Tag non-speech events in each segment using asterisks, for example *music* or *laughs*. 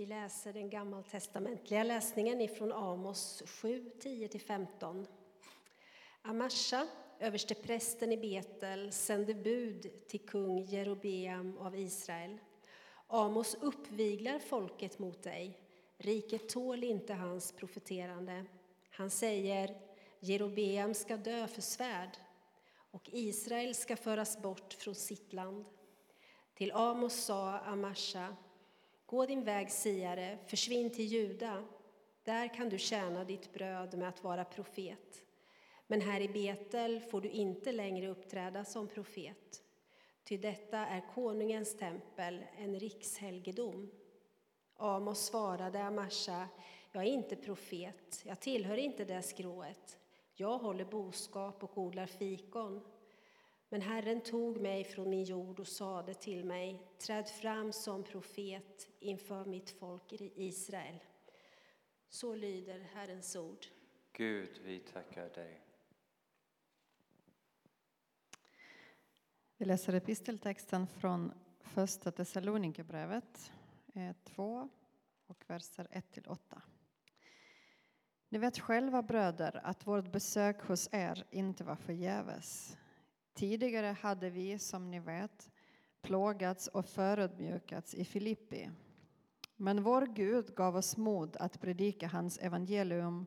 Vi läser den gammaltestamentliga läsningen ifrån Amos 7, 10-15. Amasha, översteprästen i Betel, sände bud till kung Jerobeam av Israel. Amos uppviglar folket mot dig. Riket tål inte hans profeterande. Han säger Jerobeam ska dö för svärd och Israel ska föras bort från sitt land. Till Amos sa Amasha Gå din väg, siare, försvinn till Juda. Där kan du tjäna ditt bröd med att vara profet. Men här i Betel får du inte längre uppträda som profet. Ty detta är konungens tempel, en rikshelgedom. Amos svarade Amasha, jag är inte profet, jag tillhör inte det skrået. Jag håller boskap och odlar fikon. Men Herren tog mig från min jord och sade till mig, träd fram som profet inför mitt folk Israel. Så lyder Herrens ord. Gud, vi tackar dig. Vi läser episteltexten från Första Thessalonikerbrevet 2 och verser 1-8. Ni vet själva, bröder, att vårt besök hos er inte var förgäves. Tidigare hade vi, som ni vet, plågats och förödmjukats i Filippi. Men vår Gud gav oss mod att predika hans evangelium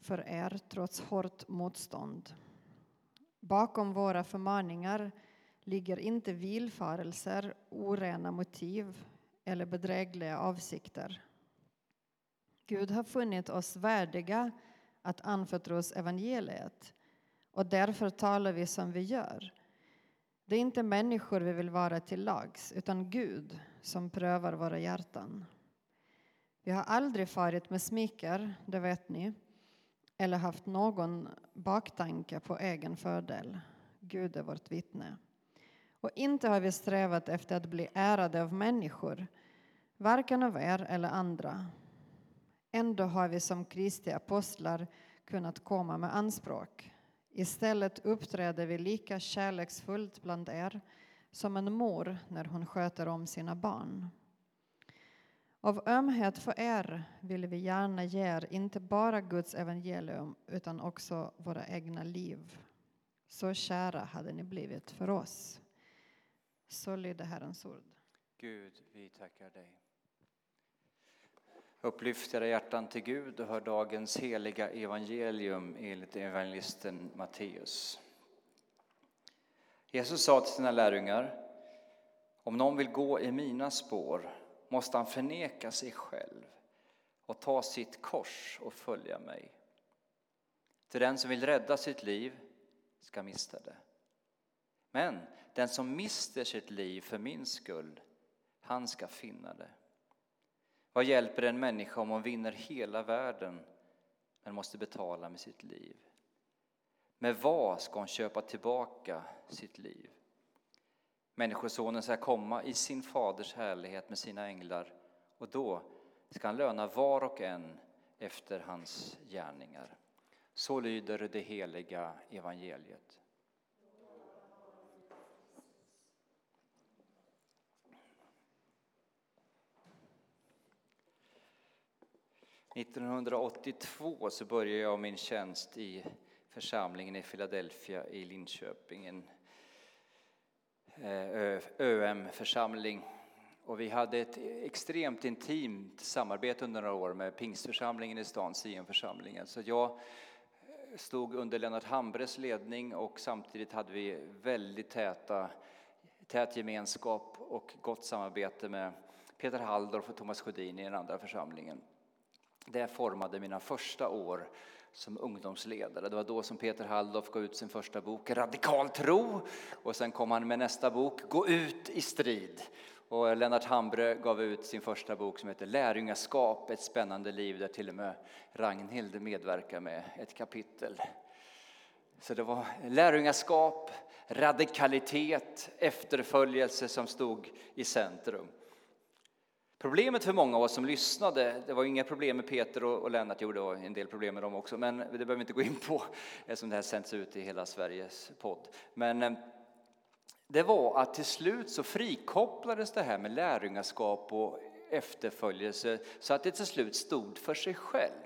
för er trots hårt motstånd. Bakom våra förmaningar ligger inte vilfarelser, orena motiv eller bedrägliga avsikter. Gud har funnit oss värdiga att anförtros evangeliet och därför talar vi som vi gör. Det är inte människor vi vill vara till lags, utan Gud som prövar våra hjärtan. Vi har aldrig farit med smicker, det vet ni, eller haft någon baktanke på egen fördel. Gud är vårt vittne. Och inte har vi strävat efter att bli ärade av människor, varken av er eller andra. Ändå har vi som Kristi apostlar kunnat komma med anspråk. Istället uppträder vi lika kärleksfullt bland er som en mor när hon sköter om sina barn. Av ömhet för er vill vi gärna ge er inte bara Guds evangelium utan också våra egna liv. Så kära hade ni blivit för oss. Så lyder Herrens ord. Gud, vi tackar dig. Upplyft era hjärtan till Gud och hör dagens heliga evangelium enligt evangelisten Matteus. Jesus sa till sina lärjungar, om någon vill gå i mina spår måste han förneka sig själv och ta sitt kors och följa mig. Till den som vill rädda sitt liv ska mista det. Men den som mister sitt liv för min skull, han ska finna det. Vad hjälper en människa om hon vinner hela världen men måste betala med sitt liv? Med vad ska hon köpa tillbaka sitt liv? Människosonen ska komma i sin faders härlighet med sina änglar och då ska han löna var och en efter hans gärningar. Så lyder det heliga evangeliet. 1982 så började jag min tjänst i församlingen i Philadelphia i Linköping, en eh, ÖM-församling. Och vi hade ett extremt intimt samarbete under några år med pingstförsamlingen i stan, Sionförsamlingen. Så jag eh, stod under Lennart Hambres ledning och samtidigt hade vi väldigt täta, tät gemenskap och gott samarbete med Peter Halldorf och Thomas Sjödin i den andra församlingen. Det formade mina första år som ungdomsledare. Det var då som Peter Halldorf gav ut sin första bok Radikal tro och sen kom han med nästa bok Gå ut i strid. Och Lennart Hambre gav ut sin första bok som heter Lärjungaskap, ett spännande liv där till och med Ragnhild medverkar med ett kapitel. Så det var lärjungaskap, radikalitet, efterföljelse som stod i centrum. Problemet för många av oss som lyssnade, det var inga problem med Peter och Lennart, jo det var en del problem med dem också, men det behöver vi inte gå in på eftersom det här sänds ut i hela Sveriges podd. Men eh, det var att till slut så frikopplades det här med lärjungaskap och efterföljelse så att det till slut stod för sig själv.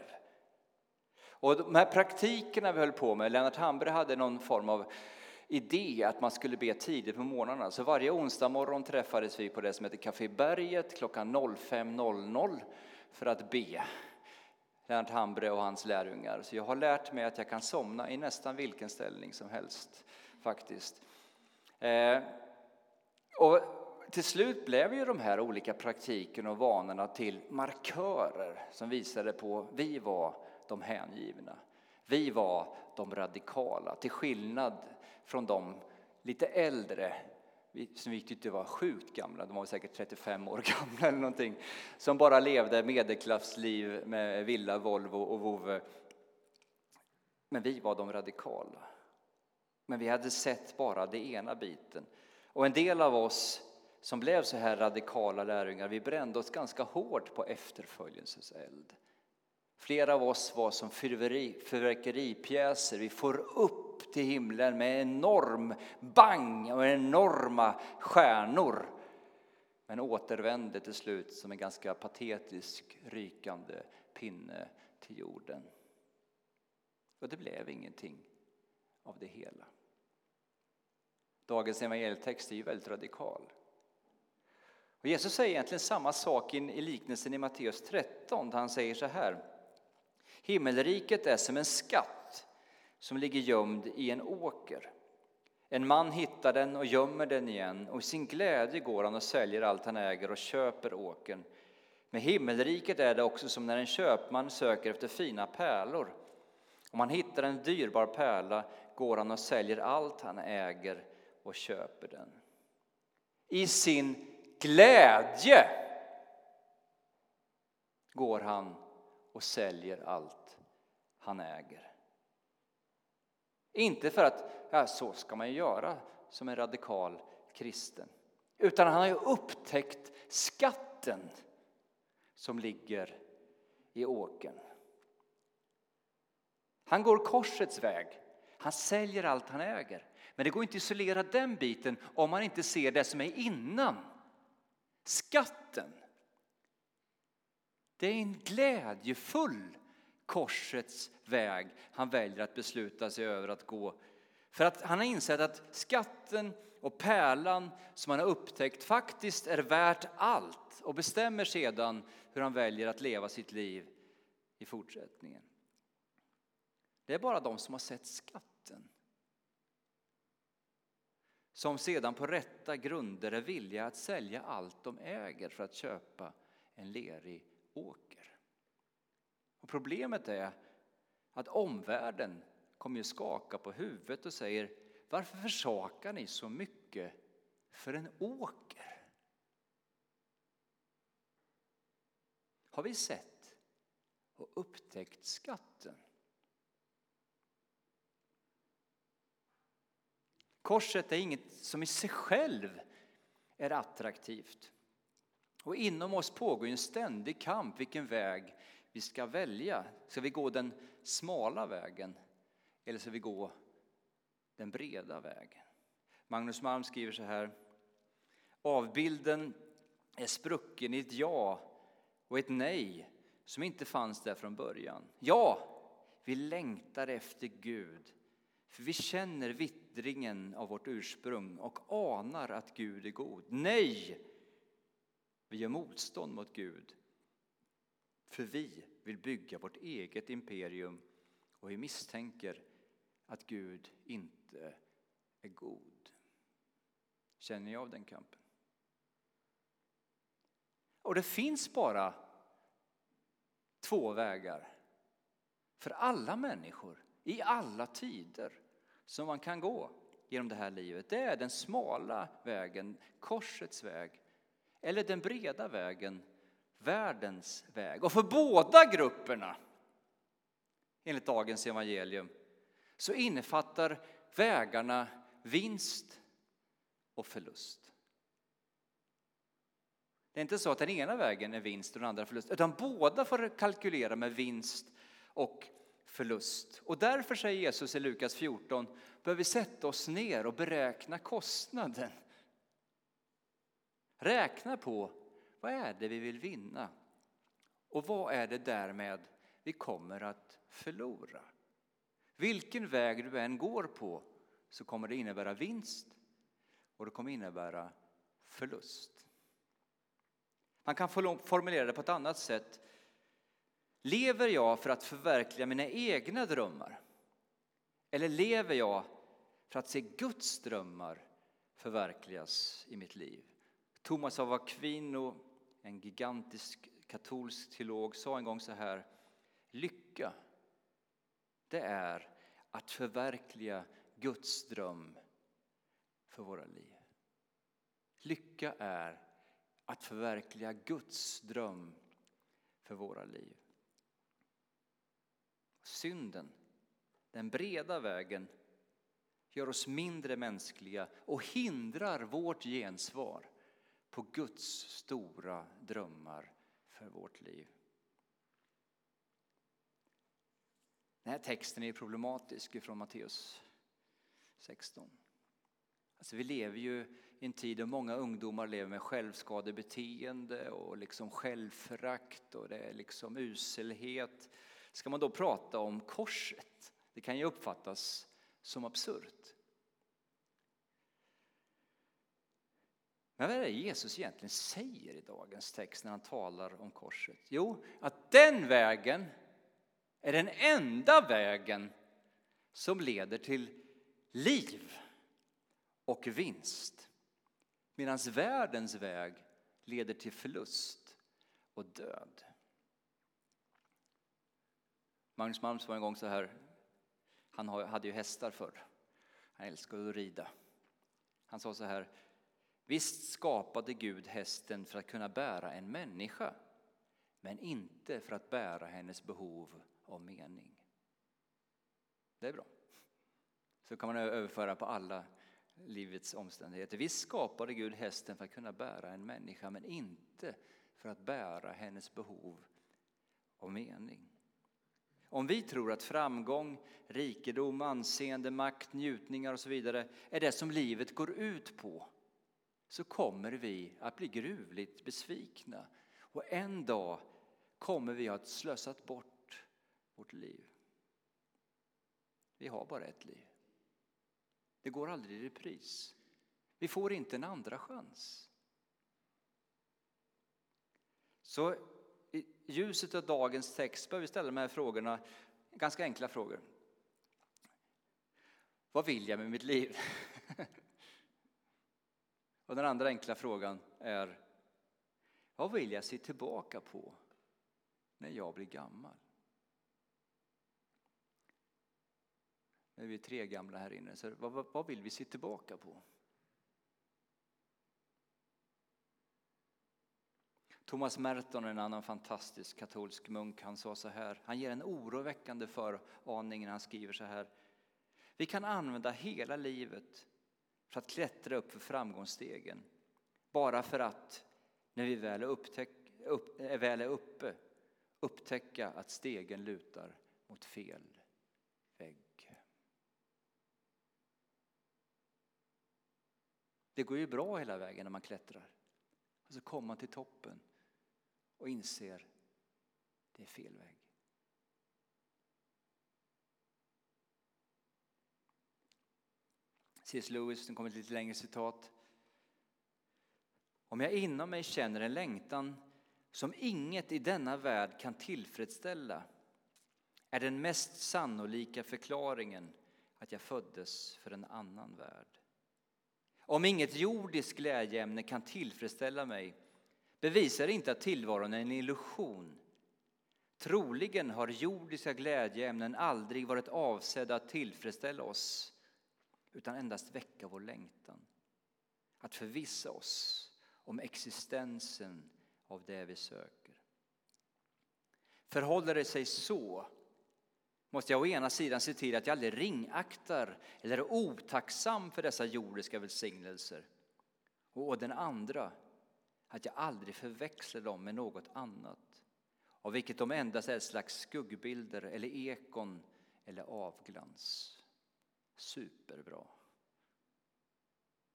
Och de här praktikerna vi höll på med, Lennart Hamberg hade någon form av idé att man skulle be tidigt på morgnarna. Så varje onsdag morgon träffades vi på det som heter Café Berget klockan 05.00 för att be. Lennart Hambre och hans lärjungar. Så jag har lärt mig att jag kan somna i nästan vilken ställning som helst faktiskt. Eh, och till slut blev ju de här olika praktikerna och vanorna till markörer som visade på vi var de hängivna. Vi var de radikala, till skillnad från de lite äldre som vi tyckte var sjukt gamla, de var säkert 35 år *laughs* gamla eller någonting, som bara levde medelklassliv med villa, Volvo och vovve. Men vi var de radikala. Men vi hade sett bara det ena biten. Och en del av oss som blev så här radikala lärjungar, vi brände oss ganska hårt på efterföljelsens eld. Flera av oss var som fyrverkeripjäser. Vi får upp till himlen med enorm bang och enorma stjärnor. Men återvände till slut som en ganska patetisk rykande pinne till jorden. Och det blev ingenting av det hela. Dagens evangelietext är ju väldigt radikal. Och Jesus säger egentligen samma sak i liknelsen i Matteus 13 där han säger så här. Himmelriket är som en skatt som ligger gömd i en åker. En man hittar den och gömmer den igen och i sin glädje går han och säljer allt han äger och köper åkern. Med himmelriket är det också som när en köpman söker efter fina pärlor. Om han hittar en dyrbar pärla går han och säljer allt han äger och köper den. I sin glädje går han och säljer allt han äger. Inte för att ja, så ska man göra som en radikal kristen. Utan han har ju upptäckt skatten som ligger i åken. Han går korsets väg. Han säljer allt han äger. Men det går inte att isolera den biten om man inte ser det som är innan. Skatten. Det är en glädjefull korsets väg han väljer att besluta sig över att gå. För att han har insett att skatten och pärlan som han har upptäckt faktiskt är värt allt och bestämmer sedan hur han väljer att leva sitt liv i fortsättningen. Det är bara de som har sett skatten som sedan på rätta grunder är villiga att sälja allt de äger för att köpa en lerig åker. Och problemet är att omvärlden kommer att skaka på huvudet och säger varför försakar ni så mycket för en åker? Har vi sett och upptäckt skatten? Korset är inget som i sig själv är attraktivt. Och inom oss pågår en ständig kamp vilken väg vi ska välja. Ska vi gå den smala vägen eller ska vi gå den breda vägen? Magnus Malm skriver så här. Avbilden är sprucken i ett ja och ett nej som inte fanns där från början. Ja, vi längtar efter Gud för vi känner vittringen av vårt ursprung och anar att Gud är god. Nej, vi gör motstånd mot Gud. För vi vill bygga vårt eget imperium och vi misstänker att Gud inte är god. Känner ni av den kampen? Och det finns bara två vägar för alla människor i alla tider som man kan gå genom det här livet. Det är den smala vägen, korsets väg. Eller den breda vägen, världens väg. Och för båda grupperna, enligt dagens evangelium, så innefattar vägarna vinst och förlust. Det är inte så att den ena vägen är vinst och den andra förlust, utan båda får kalkylera med vinst och förlust. Och därför säger Jesus i Lukas 14, behöver vi sätta oss ner och beräkna kostnaden. Räkna på vad är det vi vill vinna? Och vad är det därmed vi kommer att förlora? Vilken väg du än går på så kommer det innebära vinst och det kommer innebära förlust. Man kan formulera det på ett annat sätt. Lever jag för att förverkliga mina egna drömmar? Eller lever jag för att se Guds drömmar förverkligas i mitt liv? Thomas av Aquino, en gigantisk katolsk teolog, sa en gång så här. Lycka, det är att förverkliga Guds dröm för våra liv. Lycka är att förverkliga Guds dröm för våra liv. Synden, den breda vägen, gör oss mindre mänskliga och hindrar vårt gensvar på Guds stora drömmar för vårt liv. Den här texten är problematisk från Matteus 16. Alltså vi lever ju i en tid då många ungdomar lever med självskadebeteende och liksom självförakt och det är liksom uselhet. Ska man då prata om korset? Det kan ju uppfattas som absurt. Men vad är det Jesus egentligen säger i dagens text när han talar om korset? Jo, att den vägen är den enda vägen som leder till liv och vinst. Medan världens väg leder till förlust och död. Magnus Malm var en gång så här, han hade ju hästar förr. Han älskade att rida. Han sa så här, visst skapade Gud hästen för att kunna bära en människa, men inte för att bära hennes behov av mening. Det är bra. Så kan man överföra på alla livets omständigheter. Visst skapade Gud hästen för att kunna bära en människa men inte för att bära hennes behov av mening. Om vi tror att framgång, rikedom, anseende, makt, njutningar och så vidare är det som livet går ut på så kommer vi att bli gruvligt besvikna och en dag kommer vi att ha slösat bort vårt liv. Vi har bara ett liv. Det går aldrig i repris. Vi får inte en andra chans. Så i ljuset av dagens text bör vi ställa de här frågorna, ganska enkla frågor. Vad vill jag med mitt liv? *laughs* Och den andra enkla frågan är, vad vill jag se tillbaka på när jag blir gammal? Nu är vi tre gamla här inne, så vad, vad, vad vill vi se tillbaka på? Thomas Merton, en annan fantastisk katolsk munk, han sa så här, han ger en oroväckande föraning när han skriver så här. Vi kan använda hela livet för att klättra upp för framgångsstegen. Bara för att, när vi väl är, upptäck, upp, väl är uppe, upptäcka att stegen lutar mot fel vägg. Det går ju bra hela vägen när man klättrar. Och så kommer man till toppen och inser att det är fel väg. C.S. Lewis, nu kommer ett lite längre citat. Om jag inom mig känner en längtan som inget i denna värld kan tillfredsställa är den mest sannolika förklaringen att jag föddes för en annan värld. Om inget jordiskt glädjeämne kan tillfredsställa mig bevisar det inte att tillvaron är en illusion. Troligen har jordiska glädjeämnen aldrig varit avsedda att tillfredsställa oss utan endast väcka vår längtan. Att förvissa oss om existensen av det vi söker. Förhåller det sig så måste jag å ena sidan se till att jag aldrig ringaktar eller är otacksam för dessa jordiska välsignelser. Och å den andra att jag aldrig förväxlar dem med något annat av vilket de endast är ett slags skuggbilder eller ekon eller avglans. Superbra.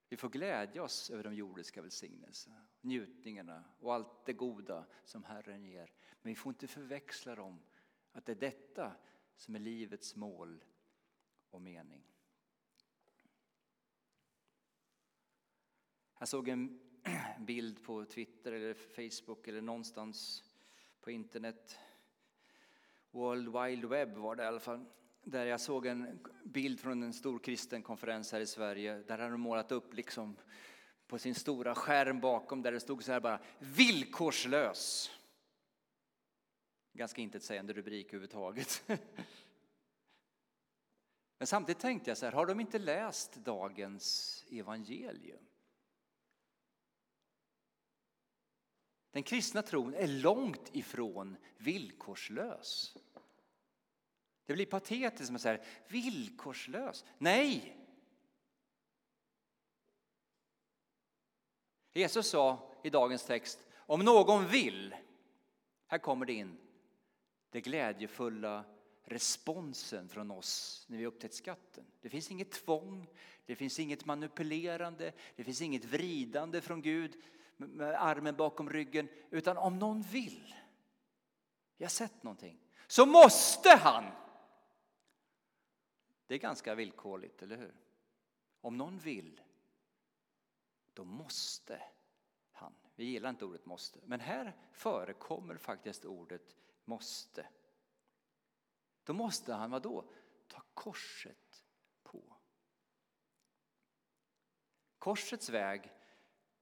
Vi får glädja oss över de jordiska välsignelserna, njutningarna och allt det goda som Herren ger. Men vi får inte förväxla dem, att det är detta som är livets mål och mening. Jag såg en *clears throat* bild på Twitter eller Facebook eller någonstans på internet. World Wide Web var det i alla fall. Där jag såg en bild från en stor kristen konferens här i Sverige. Där hade de målat upp liksom på sin stora skärm bakom där det stod så här bara villkorslös. Ganska intetsägande rubrik överhuvudtaget. *laughs* Men samtidigt tänkte jag så här, har de inte läst dagens evangelium? Den kristna tron är långt ifrån villkorslös. Det blir patetiskt med säger villkorslös. Nej! Jesus sa i dagens text, om någon vill, här kommer det in, det glädjefulla responsen från oss när vi upptäckt skatten. Det finns inget tvång, det finns inget manipulerande, det finns inget vridande från Gud med armen bakom ryggen, utan om någon vill, jag har sett någonting, så måste han. Det är ganska villkorligt, eller hur? Om någon vill, då måste han. Vi gillar inte ordet måste, men här förekommer faktiskt ordet måste. Då måste han vad då? Ta korset på. Korsets väg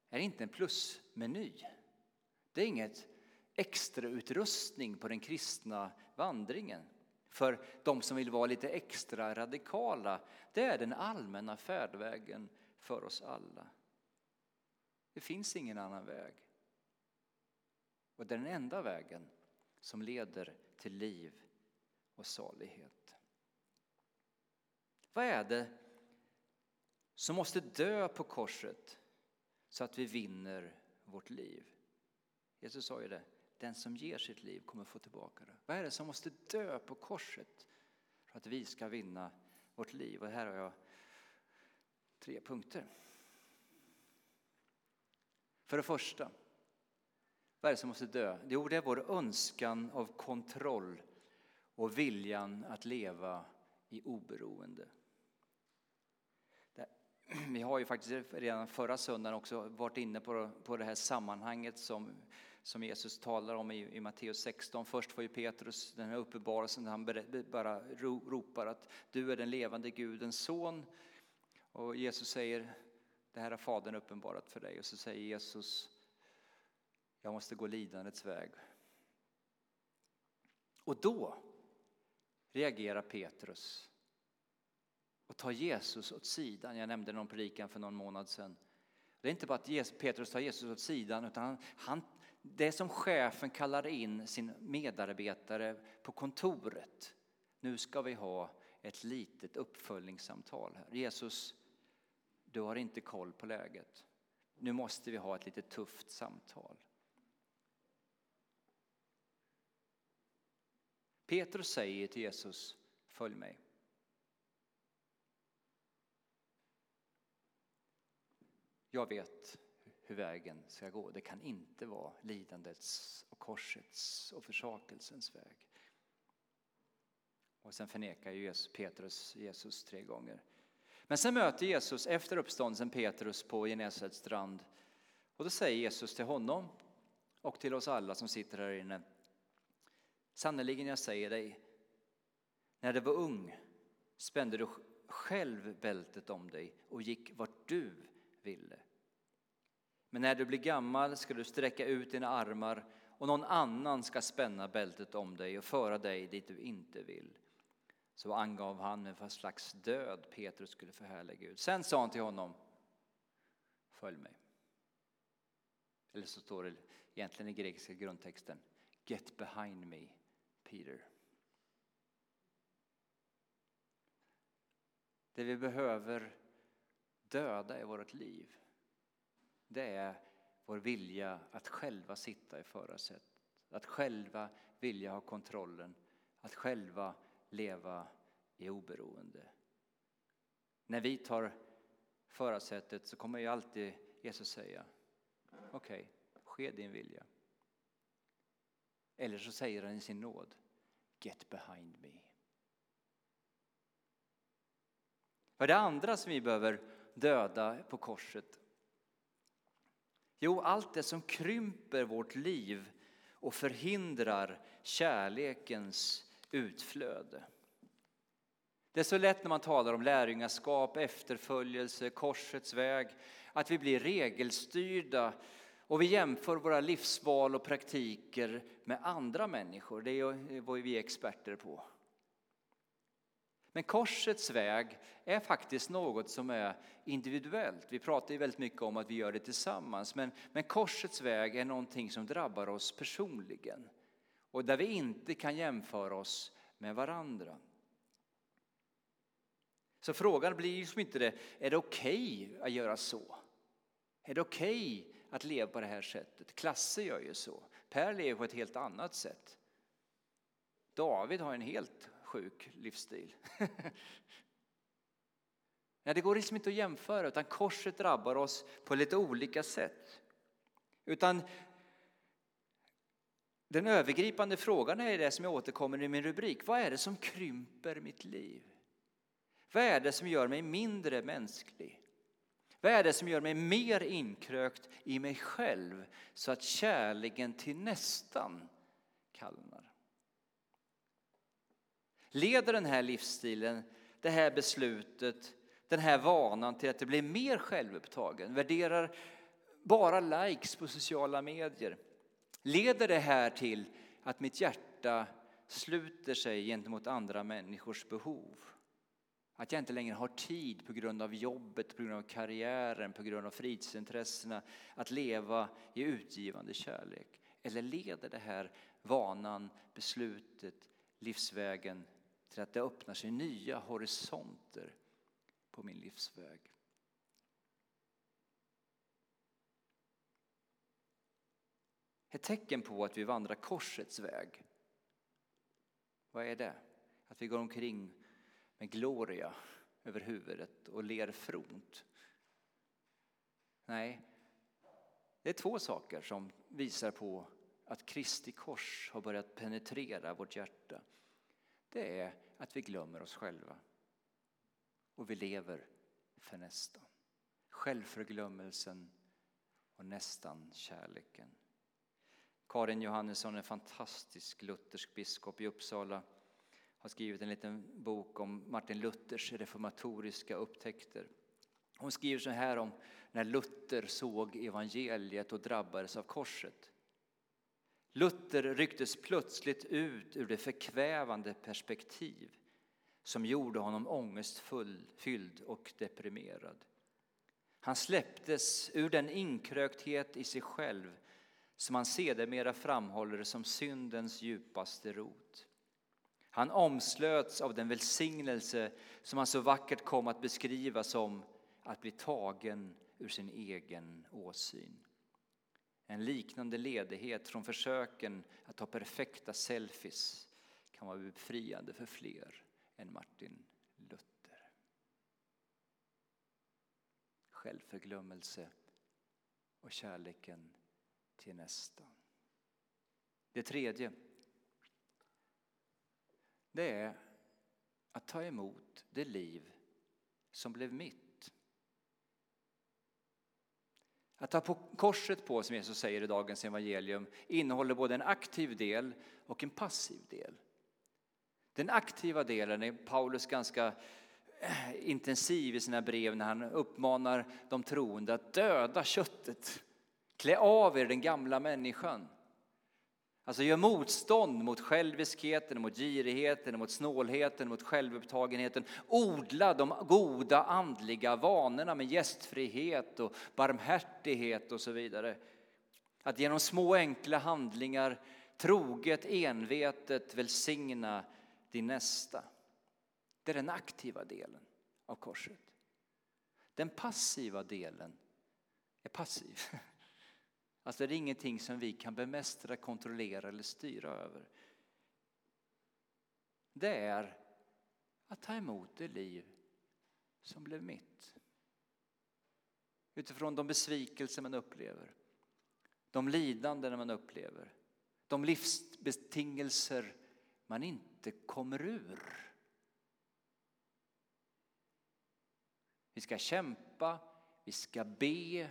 är inte en plusmeny. Det är inget extra utrustning på den kristna vandringen för de som vill vara lite extra radikala. Det är den allmänna färdvägen för oss alla. Det finns ingen annan väg. Och det är den enda vägen som leder till liv och salighet. Vad är det som måste dö på korset så att vi vinner vårt liv? Jesus sa ju det, den som ger sitt liv kommer få tillbaka det. Vad är det som måste dö på korset för att vi ska vinna vårt liv? Och här har jag tre punkter. För det första, vad är det som måste dö? Jo, det är vår önskan av kontroll och viljan att leva i oberoende. *clears throat* Vi har ju faktiskt redan förra söndagen också varit inne på, det här sammanhanget som, som Jesus talar om i, i Matteus 16. Först får ju Petrus den här uppenbarelsen där han bara ropar att du är den levande Gudens son. Och Jesus säger det här har Fadern uppenbarat för dig. Och så säger Jesus jag måste gå lidandets väg. Och då reagerar Petrus och tar Jesus åt sidan. Jag nämnde någon predikan för någon månad sedan. Det är inte bara att Petrus tar Jesus åt sidan utan han, han, det som chefen kallar in sin medarbetare på kontoret. Nu ska vi ha ett litet uppföljningssamtal här. Jesus, du har inte koll på läget. Nu måste vi ha ett lite tufft samtal. Petrus säger till Jesus, följ mig. Jag vet hur vägen ska gå. Det kan inte vara lidandets och korsets och försakelsens väg. Och sen förnekar Jesus, Petrus Jesus tre gånger. Men sen möter Jesus efter uppståndelsen Petrus på Genesarets strand. Och då säger Jesus till honom och till oss alla som sitter här inne. Sannerligen jag säger dig, när du var ung spände du själv bältet om dig och gick vart du ville. Men när du blir gammal ska du sträcka ut dina armar och någon annan ska spänna bältet om dig och föra dig dit du inte vill. Så angav han med vad slags död Petrus skulle förhärliga Gud. Sen sa han till honom, följ mig. Eller så står det egentligen i grekiska grundtexten, get behind me Peter. Det vi behöver döda i vårt liv, det är vår vilja att själva sitta i förarsätet. Att själva vilja ha kontrollen, att själva leva i oberoende. När vi tar förarsätet så kommer ju alltid Jesus säga okej, okay, ske din vilja. Eller så säger han i sin nåd Get behind me. Vad är det andra som vi behöver döda på korset? Jo, allt det som krymper vårt liv och förhindrar kärlekens utflöde. Det är så lätt när man talar om lärjungaskap, efterföljelse, korsets väg, att vi blir regelstyrda och vi jämför våra livsval och praktiker med andra människor. Det är vad vi är experter på. Men korsets väg är faktiskt något som är individuellt. Vi pratar ju väldigt mycket om att vi gör det tillsammans, men, men korsets väg är någonting som drabbar oss personligen och där vi inte kan jämföra oss med varandra. Så frågan blir ju som inte det, är det okej okay att göra så? Är det okej okay att leva på det här sättet? Klasse gör ju så. Per lever på ett helt annat sätt. David har en helt sjuk livsstil. *laughs* Nej, det går liksom inte att jämföra, utan korset drabbar oss på lite olika sätt. Utan den övergripande frågan är det som jag återkommer i min rubrik. Vad är det som krymper mitt liv? Vad är det som gör mig mindre mänsklig? Vad är det som gör mig mer inkrökt i mig själv så att kärleken till nästan kallnar? Leder den här livsstilen, det här beslutet, den här vanan till att det blir mer självupptagen, värderar bara likes på sociala medier? Leder det här till att mitt hjärta sluter sig gentemot andra människors behov? Att jag inte längre har tid på grund av jobbet, på grund av karriären, på grund av fritidsintressena att leva i utgivande kärlek? Eller leder det här vanan, beslutet, livsvägen till att det öppnar sig nya horisonter på min livsväg? Ett tecken på att vi vandrar korsets väg, vad är det? Att vi går omkring med gloria över huvudet och ler fromt. Nej, det är två saker som visar på att Kristi kors har börjat penetrera vårt hjärta. Det är att vi glömmer oss själva och vi lever för nästan. Självförglömmelsen och nästan kärleken. Karin Johannesson, en fantastisk luthersk biskop i Uppsala, har skrivit en liten bok om Martin Luthers reformatoriska upptäckter. Hon skriver så här om när Luther såg evangeliet och drabbades av korset. Luther rycktes plötsligt ut ur det förkvävande perspektiv som gjorde honom ångestfylld och deprimerad. Han släpptes ur den inkrökthet i sig själv som han sedermera framhåller som syndens djupaste rot. Han omslöts av den välsignelse som han så vackert kom att beskriva som att bli tagen ur sin egen åsyn. En liknande ledighet från försöken att ta perfekta selfies kan vara befriande för fler än Martin Luther. Självförglömmelse och kärleken till nästan. Det tredje det är att ta emot det liv som blev mitt. Att ta på korset på, som Jesus säger i dagens evangelium, innehåller både en aktiv del och en passiv del. Den aktiva delen är Paulus ganska eh, intensiv i sina brev när han uppmanar de troende att döda köttet. Klä av er den gamla människan. Alltså gör motstånd mot själviskheten, mot girigheten, mot snålheten, mot självupptagenheten. Odla de goda andliga vanorna med gästfrihet och barmhärtighet och så vidare. Att genom små enkla handlingar troget, envetet välsigna din nästa. Det är den aktiva delen av korset. Den passiva delen är passiv. *laughs* Alltså det är ingenting som vi kan bemästra, kontrollera eller styra över. Det är att ta emot det liv som blev mitt. utifrån de besvikelser man upplever, de lidanden man upplever, de livsbetingelser man inte kommer ur. Vi ska kämpa, vi ska be,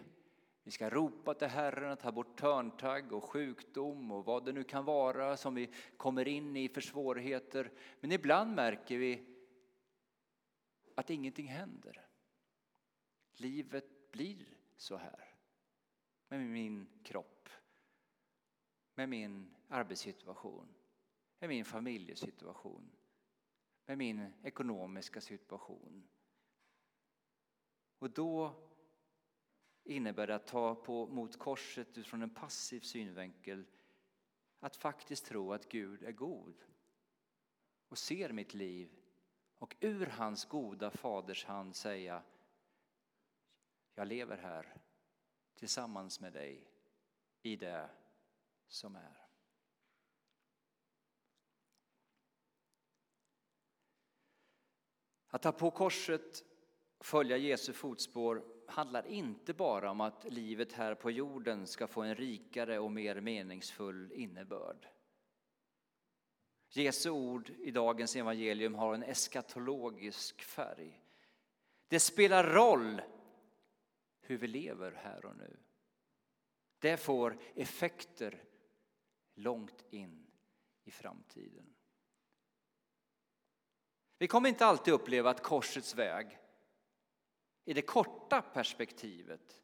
vi ska ropa till Herren att ta bort törntagg och sjukdom och vad det nu kan vara som vi kommer in i för svårigheter. Men ibland märker vi att ingenting händer. Livet blir så här med min kropp, med min arbetssituation, med min familjesituation, med min ekonomiska situation. Och då innebär det att ta på, mot korset utifrån en passiv synvinkel att faktiskt tro att Gud är god och ser mitt liv och ur hans goda faders hand säga jag lever här tillsammans med dig i det som är. Att ta på korset, följa Jesu fotspår handlar inte bara om att livet här på jorden ska få en rikare och mer meningsfull innebörd. Jesu ord i dagens evangelium har en eskatologisk färg. Det spelar roll hur vi lever här och nu. Det får effekter långt in i framtiden. Vi kommer inte alltid uppleva att korsets väg i det korta perspektivet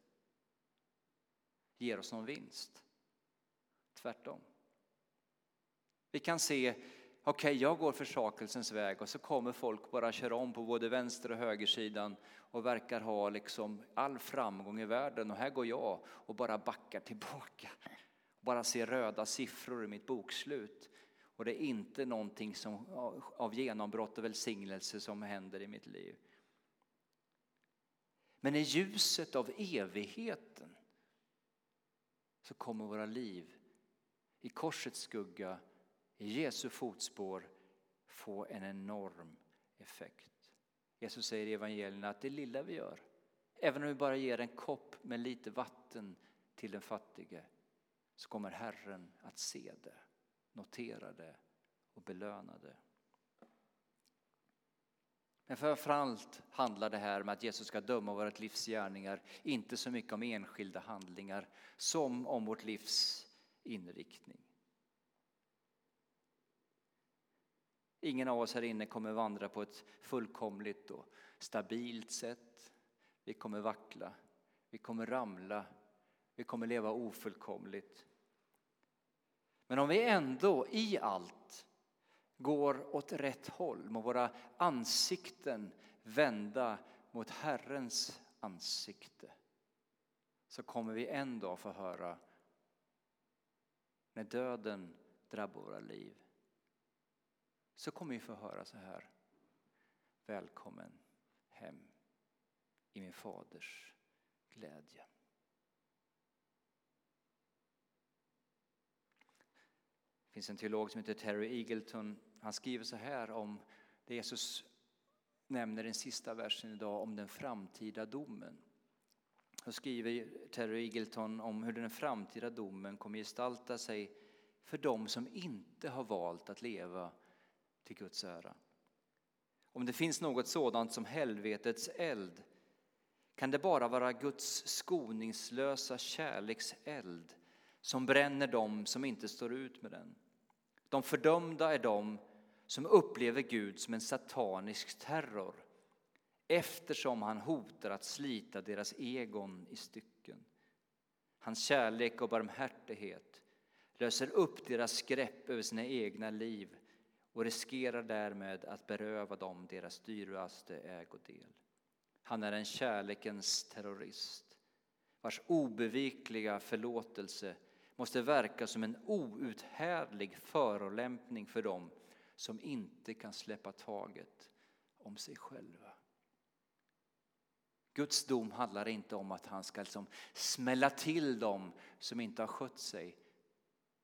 ger oss någon vinst. Tvärtom. Vi kan se, okej, okay, jag går försakelsens väg och så kommer folk bara köra om på både vänster och högersidan och verkar ha liksom all framgång i världen och här går jag och bara backar tillbaka. Bara ser röda siffror i mitt bokslut och det är inte någonting som, av genombrott och välsignelse som händer i mitt liv. Men i ljuset av evigheten så kommer våra liv i korsets skugga, i Jesu fotspår få en enorm effekt. Jesus säger i evangelierna att det lilla vi gör, även om vi bara ger en kopp med lite vatten till den fattige, så kommer Herren att se det, notera det och belöna det. Men framförallt handlar det här med att Jesus ska döma vårt livs gärningar, inte så mycket om enskilda handlingar som om vårt livs inriktning. Ingen av oss här inne kommer vandra på ett fullkomligt och stabilt sätt. Vi kommer vackla, vi kommer ramla, vi kommer leva ofullkomligt. Men om vi ändå i allt går åt rätt håll, med våra ansikten vända mot Herrens ansikte. Så kommer vi en dag få höra när döden drabbar våra liv. Så kommer vi få höra så här. Välkommen hem i min faders glädje. Det finns en teolog som heter Terry Eagleton han skriver så här om det Jesus nämner i den sista versen idag om den framtida domen. Då skriver Terry Eagleton om hur den framtida domen kommer gestalta sig för dem som inte har valt att leva till Guds ära. Om det finns något sådant som helvetets eld kan det bara vara Guds skoningslösa kärlekseld som bränner dem som inte står ut med den. De fördömda är de som upplever Gud som en satanisk terror eftersom han hotar att slita deras egon i stycken. Hans kärlek och barmhärtighet löser upp deras grepp över sina egna liv och riskerar därmed att beröva dem deras dyraste ägodel. Han är en kärlekens terrorist vars obevikliga förlåtelse måste verka som en outhärdlig förolämpning för dem som inte kan släppa taget om sig själva. Guds dom handlar inte om att han ska liksom smälla till dem som inte har skött sig.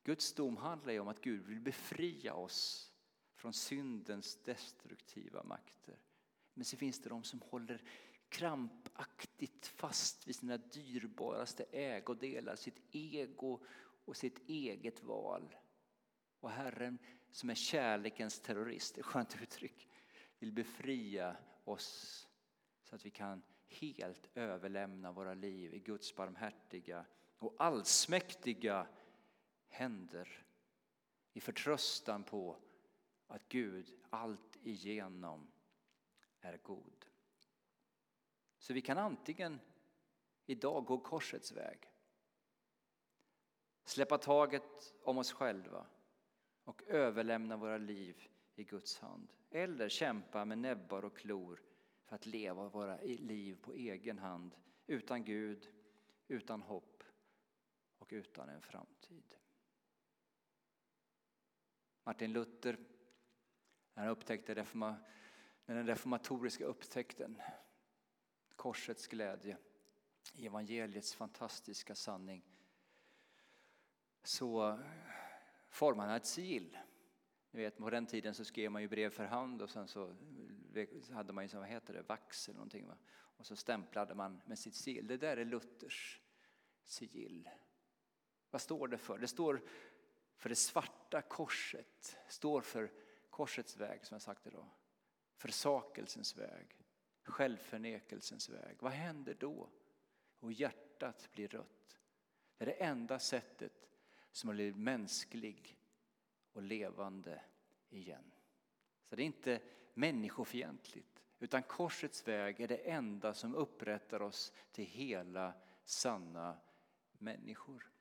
Guds dom handlar om att Gud vill befria oss från syndens destruktiva makter. Men så finns det de som håller krampaktigt fast vid sina dyrbaraste ägodelar, sitt ego och sitt eget val. Och Herren, som är kärlekens terrorist, ett skönt uttryck, vill befria oss så att vi kan helt överlämna våra liv i Guds barmhärtiga och allsmäktiga händer i förtröstan på att Gud allt igenom är god. Så vi kan antingen idag gå korsets väg, släppa taget om oss själva och överlämna våra liv i Guds hand. Eller kämpa med näbbar och klor för att leva våra liv på egen hand utan Gud, utan hopp och utan en framtid. Martin Luther, när han upptäckte reforma, den reformatoriska upptäckten, korsets glädje, evangeliets fantastiska sanning, så formade han ett sigill. Ni vet, på den tiden så skrev man ju brev för hand och sen så eh, hade man ju, vad heter det, vax eller någonting. Va? Och så stämplade man med sitt sigill. Det där är Luthers sigill. Vad står det för? Det står för det svarta korset. står för korsets väg som jag sagt idag. Försakelsens väg. Självförnekelsens väg. Vad händer då? Och hjärtat blir rött. Det är det enda sättet som har blivit mänsklig och levande igen. Så det är inte människofientligt, utan korsets väg är det enda som upprättar oss till hela sanna människor.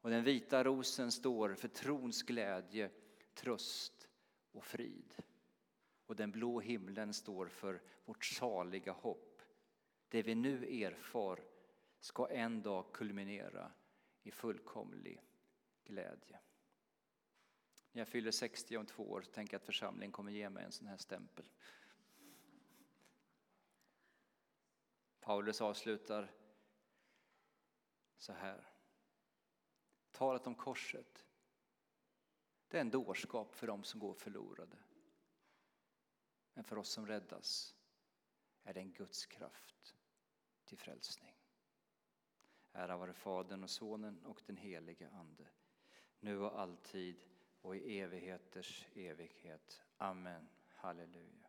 Och den vita rosen står för trons glädje, tröst och frid. Och den blå himlen står för vårt saliga hopp. Det vi nu erfar ska en dag kulminera i fullkomlig glädje. När jag fyller 60 om två år tänker jag att församlingen kommer ge mig en sån här stämpel. Paulus avslutar så här. Talet om korset, det är en dårskap för dem som går förlorade. Men för oss som räddas är det en Guds kraft till frälsning. Ära vare Fadern och Sonen och den helige Ande, nu och alltid och i evigheters evighet. Amen. Halleluja.